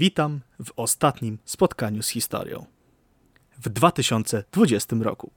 Witam w ostatnim spotkaniu z historią. W 2020 roku.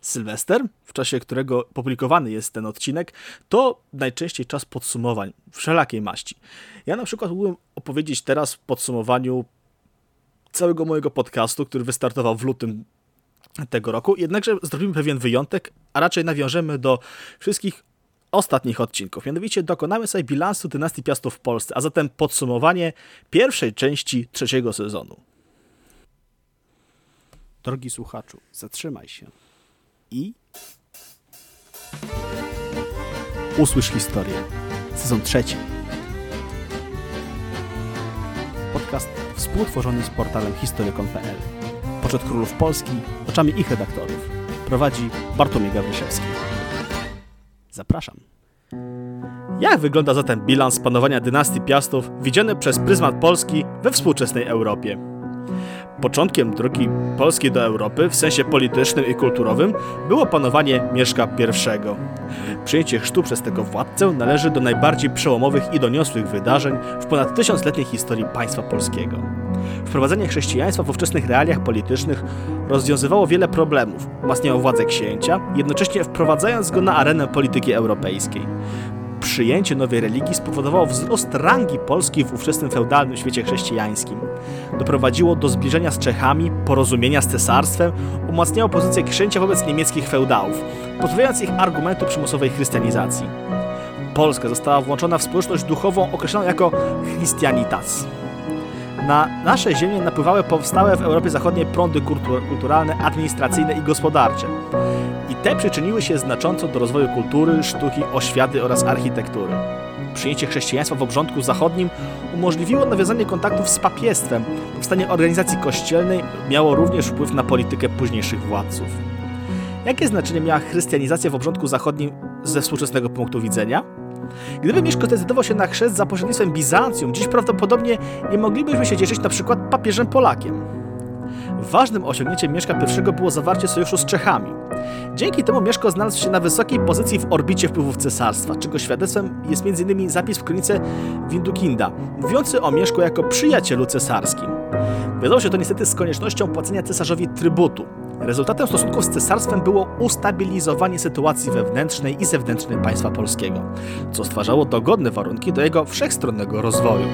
Sylwester, w czasie którego publikowany jest ten odcinek, to najczęściej czas podsumowań wszelakiej maści. Ja na przykład mógłbym opowiedzieć teraz w podsumowaniu całego mojego podcastu, który wystartował w lutym tego roku, jednakże zrobimy pewien wyjątek, a raczej nawiążemy do wszystkich ostatnich odcinków. Mianowicie dokonamy sobie bilansu dynastii Piastów w Polsce, a zatem podsumowanie pierwszej części trzeciego sezonu. Drogi słuchaczu, zatrzymaj się i usłysz historię. Sezon trzeci. Podcast współtworzony z portalem historyką.pl. Poczet królów Polski oczami ich redaktorów. Prowadzi Bartłomiej Gawryszewski. Zapraszam. Jak wygląda zatem bilans panowania dynastii Piastów widziany przez pryzmat Polski we współczesnej Europie? Początkiem drogi Polski do Europy w sensie politycznym i kulturowym było panowanie Mieszka I. Przyjęcie chrztu przez tego władcę należy do najbardziej przełomowych i doniosłych wydarzeń w ponad tysiącletniej historii państwa polskiego. Wprowadzenie chrześcijaństwa w ówczesnych realiach politycznych rozwiązywało wiele problemów, umacniało władzę księcia, jednocześnie wprowadzając go na arenę polityki europejskiej przyjęcie nowej religii spowodowało wzrost rangi Polski w ówczesnym feudalnym świecie chrześcijańskim. Doprowadziło do zbliżenia z Czechami, porozumienia z cesarstwem, umacniało pozycję księcia wobec niemieckich feudałów, pozbawiając ich argumentu przymusowej chrystianizacji. Polska została włączona w społeczność duchową określoną jako Christianitas. Na nasze ziemię napływały powstałe w Europie Zachodniej prądy kulturalne, administracyjne i gospodarcze. I te przyczyniły się znacząco do rozwoju kultury, sztuki, oświaty oraz architektury. Przyjęcie chrześcijaństwa w obrządku zachodnim umożliwiło nawiązanie kontaktów z papiestwem. Powstanie organizacji kościelnej miało również wpływ na politykę późniejszych władców. Jakie znaczenie miała chrystianizacja w obrządku zachodnim ze współczesnego punktu widzenia? Gdyby Mieszko zdecydował się na chrzest za pośrednictwem Bizancjum, dziś prawdopodobnie nie moglibyśmy się cieszyć na przykład papieżem Polakiem. Ważnym osiągnięciem Mieszka I było zawarcie sojuszu z Czechami. Dzięki temu Mieszko znalazł się na wysokiej pozycji w orbicie wpływów cesarstwa, czego świadectwem jest m.in. zapis w kronice Windukinda, mówiący o Mieszku jako przyjacielu cesarskim. Wiązało się to niestety z koniecznością płacenia cesarzowi trybutu. Rezultatem stosunków z cesarstwem było ustabilizowanie sytuacji wewnętrznej i zewnętrznej państwa polskiego, co stwarzało dogodne warunki do jego wszechstronnego rozwoju.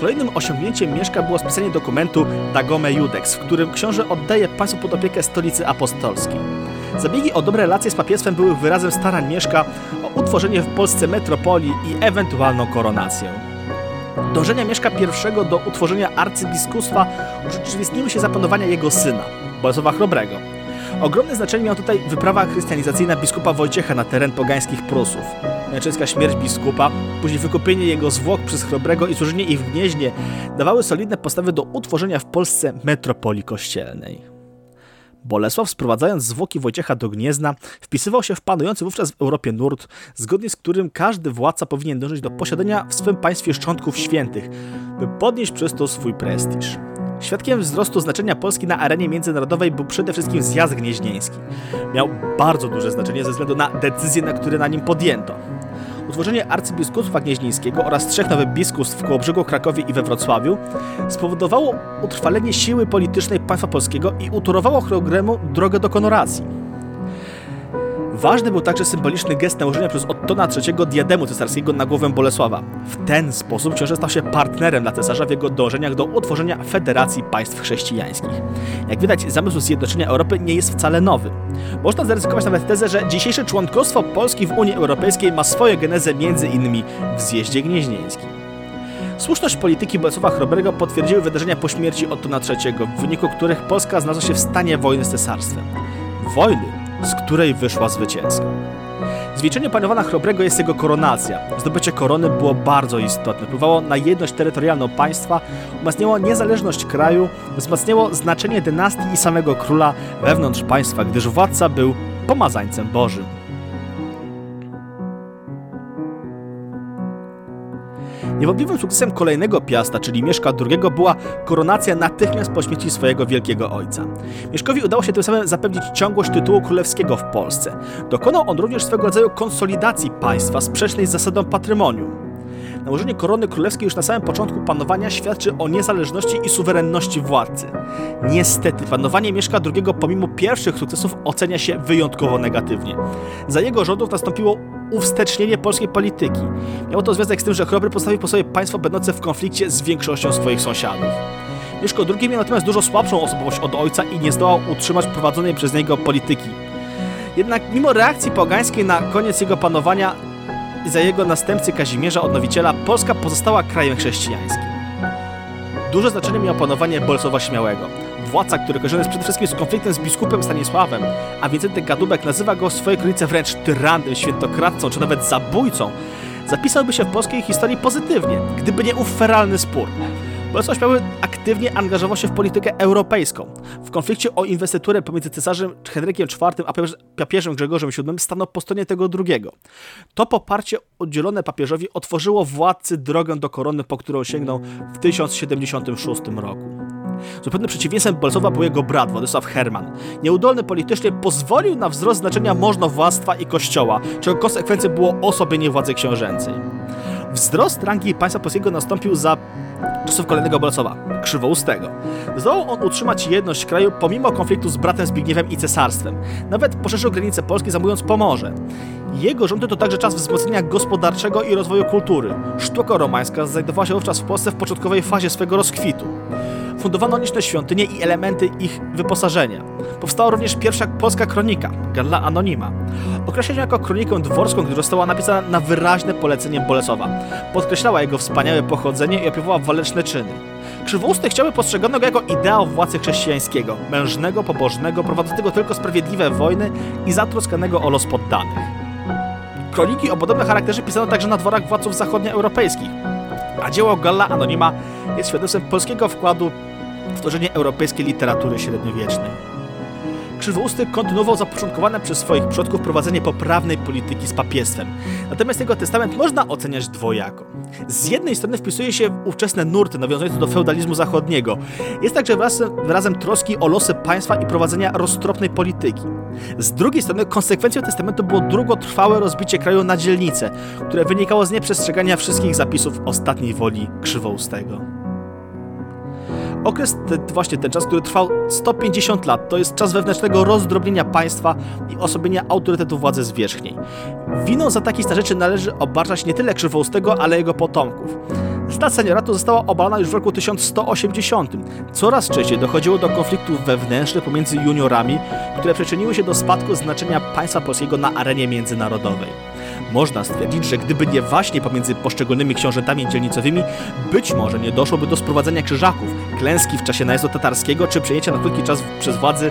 Kolejnym osiągnięciem Mieszka było spisanie dokumentu Dagome Judex, w którym książę oddaje państwu pod opiekę stolicy apostolskiej. Zabiegi o dobre relacje z papiestwem były wyrazem starań Mieszka o utworzenie w Polsce metropolii i ewentualną koronację. Dążenia Mieszka I do utworzenia arcybiskupstwa urzeczywistniły się za panowania jego syna, Bolesława Chrobrego. Ogromne znaczenie miała tutaj wyprawa chrystianizacyjna biskupa Wojciecha na teren pogańskich Prusów. Męczeńska śmierć biskupa, później wykupienie jego zwłok przez Chrobrego i służenie ich w Gnieźnie dawały solidne podstawy do utworzenia w Polsce metropolii kościelnej. Bolesław, sprowadzając zwłoki Wojciecha do Gniezna, wpisywał się w panujący wówczas w Europie nurt, zgodnie z którym każdy władca powinien dążyć do posiadania w swym państwie szczątków świętych, by podnieść przez to swój prestiż. Świadkiem wzrostu znaczenia Polski na arenie międzynarodowej był przede wszystkim zjazd gnieźnieński. Miał bardzo duże znaczenie ze względu na decyzje, na które na nim podjęto. Utworzenie arcybiskupstwa gnieźnieńskiego oraz trzech nowych biskupstw w Kołobrzegu, Krakowie i we Wrocławiu spowodowało utrwalenie siły politycznej państwa polskiego i utorowało Chrobremu drogę do konoracji. Ważny był także symboliczny gest nałożenia przez Ottona III diademu cesarskiego na głowę Bolesława. W ten sposób książę stał się partnerem dla cesarza w jego dążeniach do utworzenia Federacji Państw Chrześcijańskich. Jak widać, zamysł zjednoczenia Europy nie jest wcale nowy. Można zaryzykować nawet tezę, że dzisiejsze członkostwo Polski w Unii Europejskiej ma swoją genezę między innymi w zjeździe gnieźnieńskim. Słuszność polityki Bolesława Chrobrego potwierdziły wydarzenia po śmierci Ottona III, w wyniku których Polska znalazła się w stanie wojny z cesarstwem. Wojny, z której wyszła zwycięsko. Zwieńczenie panowania Chrobrego jest jego koronacja. Zdobycie korony było bardzo istotne. Wpływało na jedność terytorialną państwa, umacniało niezależność kraju, wzmacniało znaczenie dynastii i samego króla wewnątrz państwa, gdyż władca był pomazańcem Bożym. Niewątpliwym sukcesem kolejnego Piasta, czyli Mieszka II, była koronacja natychmiast po śmierci swojego wielkiego ojca. Mieszkowi udało się tym samym zapewnić ciągłość tytułu królewskiego w Polsce. Dokonał on również swego rodzaju konsolidacji państwa sprzecznej z zasadą patrymonium. Nałożenie korony królewskiej już na samym początku panowania świadczy o niezależności i suwerenności władcy. Niestety, panowanie Mieszka II pomimo pierwszych sukcesów ocenia się wyjątkowo negatywnie. Za jego rządów nastąpiło uwstecznienie polskiej polityki. Miało to związek z tym, że Chrobry postawił po sobie państwo będące w konflikcie z większością swoich sąsiadów. Mieszko II miał natomiast dużo słabszą osobowość od ojca i nie zdołał utrzymać prowadzonej przez niego polityki. Jednak mimo reakcji pogańskiej na koniec jego panowania i za jego następcy Kazimierza Odnowiciela, Polska pozostała krajem chrześcijańskim. Duże znaczenie miało panowanie Bolesława Śmiałego. Władca, który kojarzony jest przede wszystkim z konfliktem z biskupem Stanisławem, a Wincenty Gadubek nazywa go w swojej kronice wręcz tyrannym, świętokradcą czy nawet zabójcą, zapisałby się w polskiej historii pozytywnie, gdyby nie ów feralny spór. Bolesław aktywnie angażował się w politykę europejską. W konflikcie o inwestyturę pomiędzy cesarzem Henrykiem IV a papieżem Grzegorzem VII stanął po stronie tego drugiego. To poparcie oddzielone papieżowi otworzyło władcy drogę do korony, po którą sięgnął w 1076 roku. Zupełnym przeciwieństwem Bolesława był jego brat, Władysław Herman. Nieudolny politycznie pozwolił na wzrost znaczenia możnowładztwa i kościoła, czego konsekwencją było osłabienie władzy książęcej. Wzrost rangi państwa polskiego nastąpił za czasów kolejnego Bolesława, Krzywoustego. Zdołał on utrzymać jedność kraju pomimo konfliktu z bratem Zbigniewem i cesarstwem. Nawet poszerzył granice Polski, zajmując Pomorze. Jego rządy to także czas wzmocnienia gospodarczego i rozwoju kultury. Sztuka romańska znajdowała się wówczas w Polsce w początkowej fazie swego rozkwitu fundowano liczne świątynie i elementy ich wyposażenia. Powstała również pierwsza polska kronika, Galla Anonima. Określa się jako kronikę dworską, gdyż została napisana na wyraźne polecenie Bolesława. Podkreślała jego wspaniałe pochodzenie i opiewała waleczne czyny. Krzywousty chciałby postrzegano go jako ideał władcy chrześcijańskiego, mężnego, pobożnego, prowadzącego tylko sprawiedliwe wojny i zatroskanego o los poddanych. Kroniki o podobnym charakterze pisano także na dworach władców zachodnioeuropejskich, a dzieło Galla Anonima jest świadectwem polskiego wkładu tworzenie europejskiej literatury średniowiecznej. Krzywousty kontynuował zapoczątkowane przez swoich przodków prowadzenie poprawnej polityki z papiestwem. Natomiast jego testament można oceniać dwojako. Z jednej strony wpisuje się w ówczesne nurty nawiązujące do feudalizmu zachodniego. Jest także wyrazem, wyrazem troski o losy państwa i prowadzenia roztropnej polityki. Z drugiej strony konsekwencją testamentu było drugotrwałe rozbicie kraju na dzielnice, które wynikało z nieprzestrzegania wszystkich zapisów ostatniej woli Krzywoustego. Okres, te, właśnie ten czas, który trwał 150 lat, to jest czas wewnętrznego rozdrobnienia państwa i osobienia autorytetu władzy zwierzchniej. Winą za takie rzeczy należy obarczać nie tyle Krzywoustego, ale jego potomków. Stad senioratu została obalona już w roku 1180. Coraz częściej dochodziło do konfliktów wewnętrznych pomiędzy juniorami, które przyczyniły się do spadku znaczenia państwa polskiego na arenie międzynarodowej. Można stwierdzić, że gdyby nie właśnie pomiędzy poszczególnymi książętami dzielnicowymi, być może nie doszłoby do sprowadzenia krzyżaków, klęski w czasie najazdu tatarskiego czy przejęcia na krótki czas przez władzy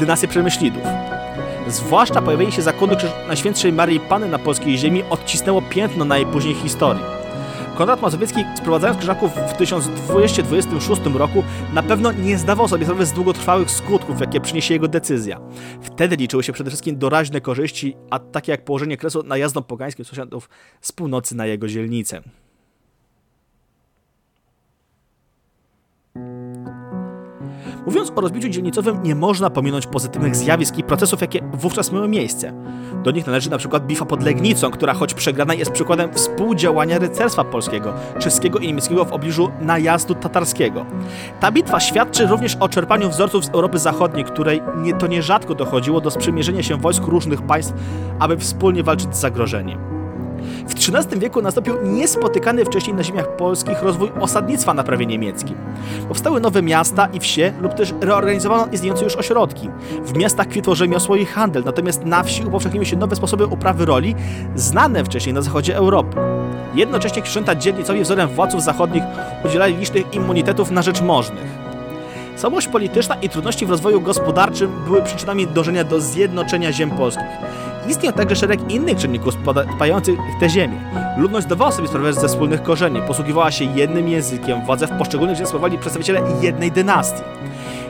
dynastii Przemyślidów. Zwłaszcza pojawienie się zakonu Najświętszej Marii Panny na polskiej ziemi odcisnęło piętno na jej później historii. Konrad Mazowiecki, sprowadzając Krzyżaków w 1226 roku, na pewno nie zdawał sobie sprawy z długotrwałych skutków, jakie przyniesie jego decyzja. Wtedy liczyły się przede wszystkim doraźne korzyści, a takie jak położenie kresu najazdom pogańskim sąsiadów z północy na jego dzielnicę. Mówiąc o rozbiciu dzielnicowym, nie można pominąć pozytywnych zjawisk i procesów, jakie wówczas miały miejsce. Do nich należy na przykład bitwa pod Legnicą, która choć przegrana jest przykładem współdziałania rycerstwa polskiego, czeskiego i niemieckiego w obliczu najazdu tatarskiego. Ta bitwa świadczy również o czerpaniu wzorców z Europy Zachodniej, której nie, to nierzadko dochodziło do sprzymierzenia się wojsk różnych państw, aby wspólnie walczyć z zagrożeniem. W XIII wieku nastąpił niespotykany wcześniej na ziemiach polskich rozwój osadnictwa na prawie niemieckim. Powstały nowe miasta i wsie lub też reorganizowano istniejące już ośrodki. W miastach kwitło rzemiosło i handel, natomiast na wsi upowszechniły się nowe sposoby uprawy roli, znane wcześniej na zachodzie Europy. Jednocześnie księżęta dzielnicowi wzorem władców zachodnich udzielali licznych immunitetów na rzecz możnych. Słabość polityczna i trudności w rozwoju gospodarczym były przyczynami dążenia do zjednoczenia ziem polskich. Istniał także szereg innych czynników spających te ziemię. Ludność zdawała sobie sprawę ze wspólnych korzeni, posługiwała się jednym językiem, władzę w poszczególnych ziemiach sprawowali przedstawiciele jednej dynastii.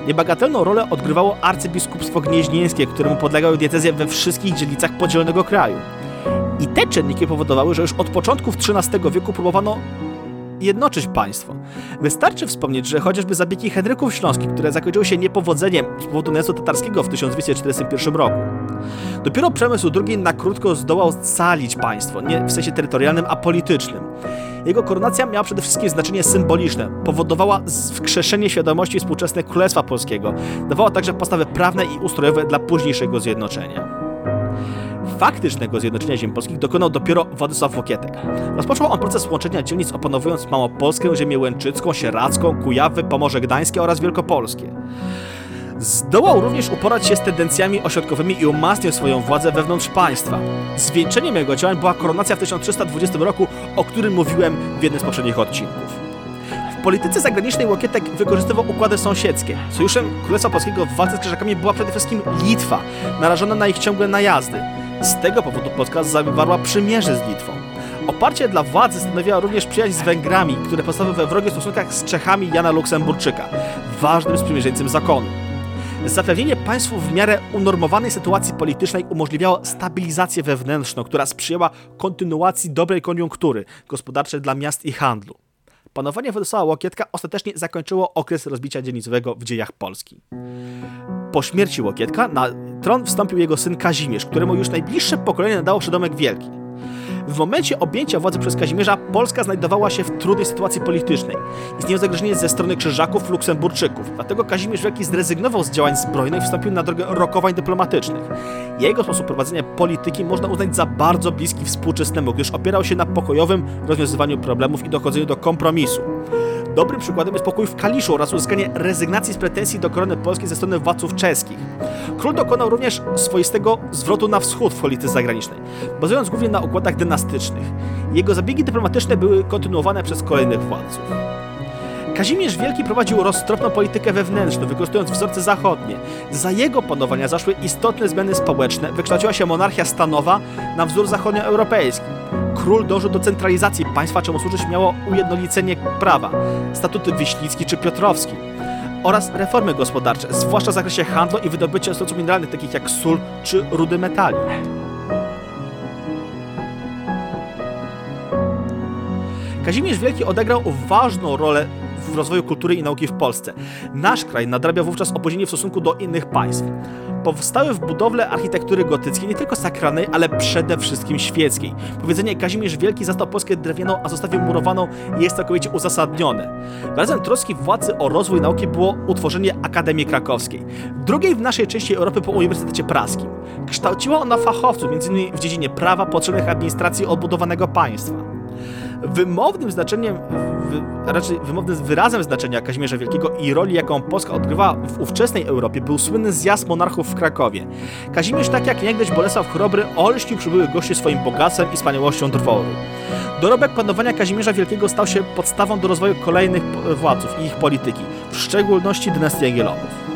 Niebagatelną rolę odgrywało arcybiskupstwo gnieźnieńskie, któremu podlegały diecezje we wszystkich dzielnicach podzielonego kraju. I te czynniki powodowały, że już od początków XIII wieku próbowano jednoczyć państwo. Wystarczy wspomnieć, że chociażby zabiegi Henryków Śląskich, które zakończyły się niepowodzeniem z powodu najazdu tatarskiego w 1241 roku. Dopiero Przemysł II na krótko zdołał scalić państwo, nie w sensie terytorialnym, a politycznym. Jego koronacja miała przede wszystkim znaczenie symboliczne, powodowała wskrzeszenie świadomości współczesnej Królestwa Polskiego, dawała także podstawy prawne i ustrojowe dla późniejszego zjednoczenia faktycznego zjednoczenia ziem polskich dokonał dopiero Władysław Łokietek. Rozpoczął on proces łączenia dzielnic opanowując Małopolskę, ziemię łęczycką, sieradzką, Kujawy, Pomorze Gdańskie oraz Wielkopolskie. Zdołał również uporać się z tendencjami ośrodkowymi i umacniał swoją władzę wewnątrz państwa. Zwieńczeniem jego działań była koronacja w 1320 roku, o którym mówiłem w jednym z poprzednich odcinków. W polityce zagranicznej Łokietek wykorzystywał układy sąsiedzkie. Sojuszem Królestwa Polskiego w walce z Krzyżakami była przede wszystkim Litwa, narażona na ich ciągłe najazdy. Z tego powodu Polska zawarła przymierze z Litwą. Oparcie dla władzy stanowiła również przyjaźń z Węgrami, które powstały we wrogich stosunkach z Czechami Jana Luksemburczyka, ważnym sprzymierzeńcem zakonu. Zapewnienie państwu w miarę unormowanej sytuacji politycznej umożliwiało stabilizację wewnętrzną, która sprzyjała kontynuacji dobrej koniunktury gospodarczej dla miast i handlu. Panowanie Władysława Łokietka ostatecznie zakończyło okres rozbicia dzielnicowego w dziejach Polski. Po śmierci Łokietka na tron wstąpił jego syn Kazimierz, któremu już najbliższe pokolenie nadało przydomek Wielki. W momencie objęcia władzy przez Kazimierza Polska znajdowała się w trudnej sytuacji politycznej. Istniało zagrożenie ze strony Krzyżaków, Luksemburczyków. Dlatego Kazimierz Wielki zrezygnował z działań zbrojnych i wstąpił na drogę rokowań dyplomatycznych. Jego sposób prowadzenia polityki można uznać za bardzo bliski współczesnemu, gdyż opierał się na pokojowym rozwiązywaniu problemów i dochodzeniu do kompromisu. Dobrym przykładem jest pokój w Kaliszu oraz uzyskanie rezygnacji z pretensji do korony polskiej ze strony władców czeskich. Król dokonał również swoistego zwrotu na wschód w polityce zagranicznej, bazując głównie na układach dynastycznych. Jego zabiegi dyplomatyczne były kontynuowane przez kolejnych władców. Kazimierz Wielki prowadził roztropną politykę wewnętrzną, wykorzystując wzorce zachodnie. Za jego panowania zaszły istotne zmiany społeczne, wykształciła się monarchia stanowa na wzór zachodnioeuropejski. Król dążył do centralizacji państwa, czemu służyć miało ujednolicenie prawa, statuty Wiślicki czy Piotrowski oraz reformy gospodarcze, zwłaszcza w zakresie handlu i wydobycia surowców mineralnych, takich jak sól czy rudy metali. Kazimierz Wielki odegrał ważną rolę w rozwoju kultury i nauki w Polsce. Nasz kraj nadrabia wówczas opóźnienie w stosunku do innych państw. Powstały w budowle architektury gotyckiej nie tylko sakralnej, ale przede wszystkim świeckiej. Powiedzenie Kazimierz Wielki zastał Polskę drewnianą, a zostawił murowaną jest całkowicie uzasadnione. Razem troski władzy o rozwój nauki było utworzenie Akademii Krakowskiej, drugiej w naszej części Europy po Uniwersytecie Praskim. Kształciła ona fachowców, m.in. w dziedzinie prawa, potrzebnych administracji odbudowanego państwa. Wymownym znaczeniem, raczej wymownym wyrazem znaczenia Kazimierza Wielkiego i roli, jaką Polska odgrywała w ówczesnej Europie, był słynny zjazd monarchów w Krakowie. Kazimierz, tak jak niegdyś Bolesław Chrobry, olśnił przybyłych gości swoim bogactwem i wspaniałością dworu. Dorobek panowania Kazimierza Wielkiego stał się podstawą do rozwoju kolejnych władców i ich polityki, w szczególności dynastii Jagiellonów.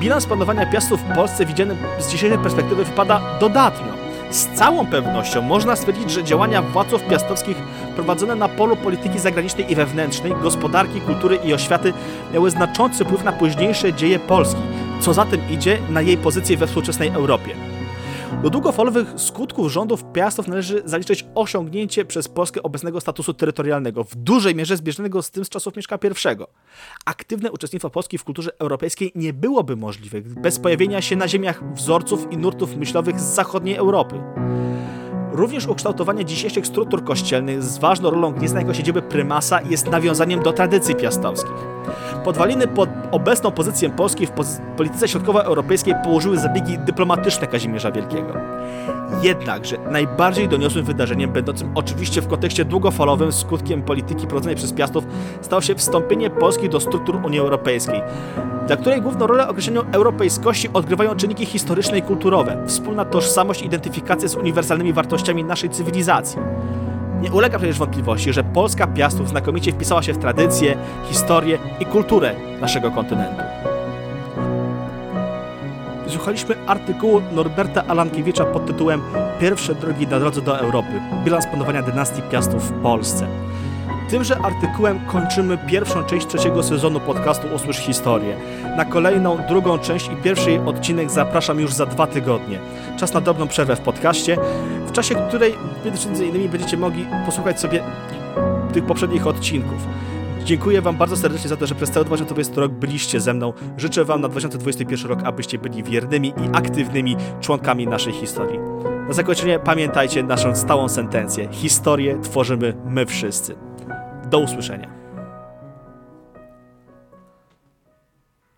Bilans panowania Piastów w Polsce widziany z dzisiejszej perspektywy wypada dodatnio. Z całą pewnością można stwierdzić, że działania władców piastowskich prowadzone na polu polityki zagranicznej i wewnętrznej, gospodarki, kultury i oświaty miały znaczący wpływ na późniejsze dzieje Polski, co za tym idzie na jej pozycję we współczesnej Europie. Do długofalowych skutków rządów Piastów należy zaliczyć osiągnięcie przez Polskę obecnego statusu terytorialnego, w dużej mierze zbieżnego z tym z czasów Mieszka I. Aktywne uczestnictwo Polski w kulturze europejskiej nie byłoby możliwe bez pojawienia się na ziemiach wzorców i nurtów myślowych z zachodniej Europy. Również ukształtowanie dzisiejszych struktur kościelnych z ważną rolą Gniezna jako siedziby prymasa jest nawiązaniem do tradycji piastowskich. Podwaliny pod obecną pozycję Polski w polityce środkowoeuropejskiej położyły zabiegi dyplomatyczne Kazimierza Wielkiego. Jednakże najbardziej doniosłym wydarzeniem, będącym oczywiście w kontekście długofalowym skutkiem polityki prowadzonej przez Piastów, stało się wstąpienie Polski do struktur Unii Europejskiej, dla której główną rolę w określeniu europejskości odgrywają czynniki historyczne i kulturowe, wspólna tożsamość i identyfikacja z uniwersalnymi wartościami naszej cywilizacji. Nie ulega przecież wątpliwości, że Polska Piastów znakomicie wpisała się w tradycję, historię i kulturę naszego kontynentu. Słuchaliśmy artykułu Norberta Alankiewicza pod tytułem Pierwsze drogi na drodze do Europy. Bilans panowania dynastii Piastów w Polsce. Tymże artykułem kończymy pierwszą część trzeciego sezonu podcastu Usłysz Historię. Na kolejną, drugą część i pierwszy odcinek zapraszam już za dwa tygodnie. Czas na drobną przerwę w podcaście, czasie której między innymi będziecie mogli posłuchać sobie tych poprzednich odcinków. Dziękuję Wam bardzo serdecznie za to, że przez cały 2020 rok byliście ze mną. Życzę Wam na 2021 rok, abyście byli wiernymi i aktywnymi członkami naszej historii. Na zakończenie pamiętajcie naszą stałą sentencję. Historię tworzymy my wszyscy. Do usłyszenia.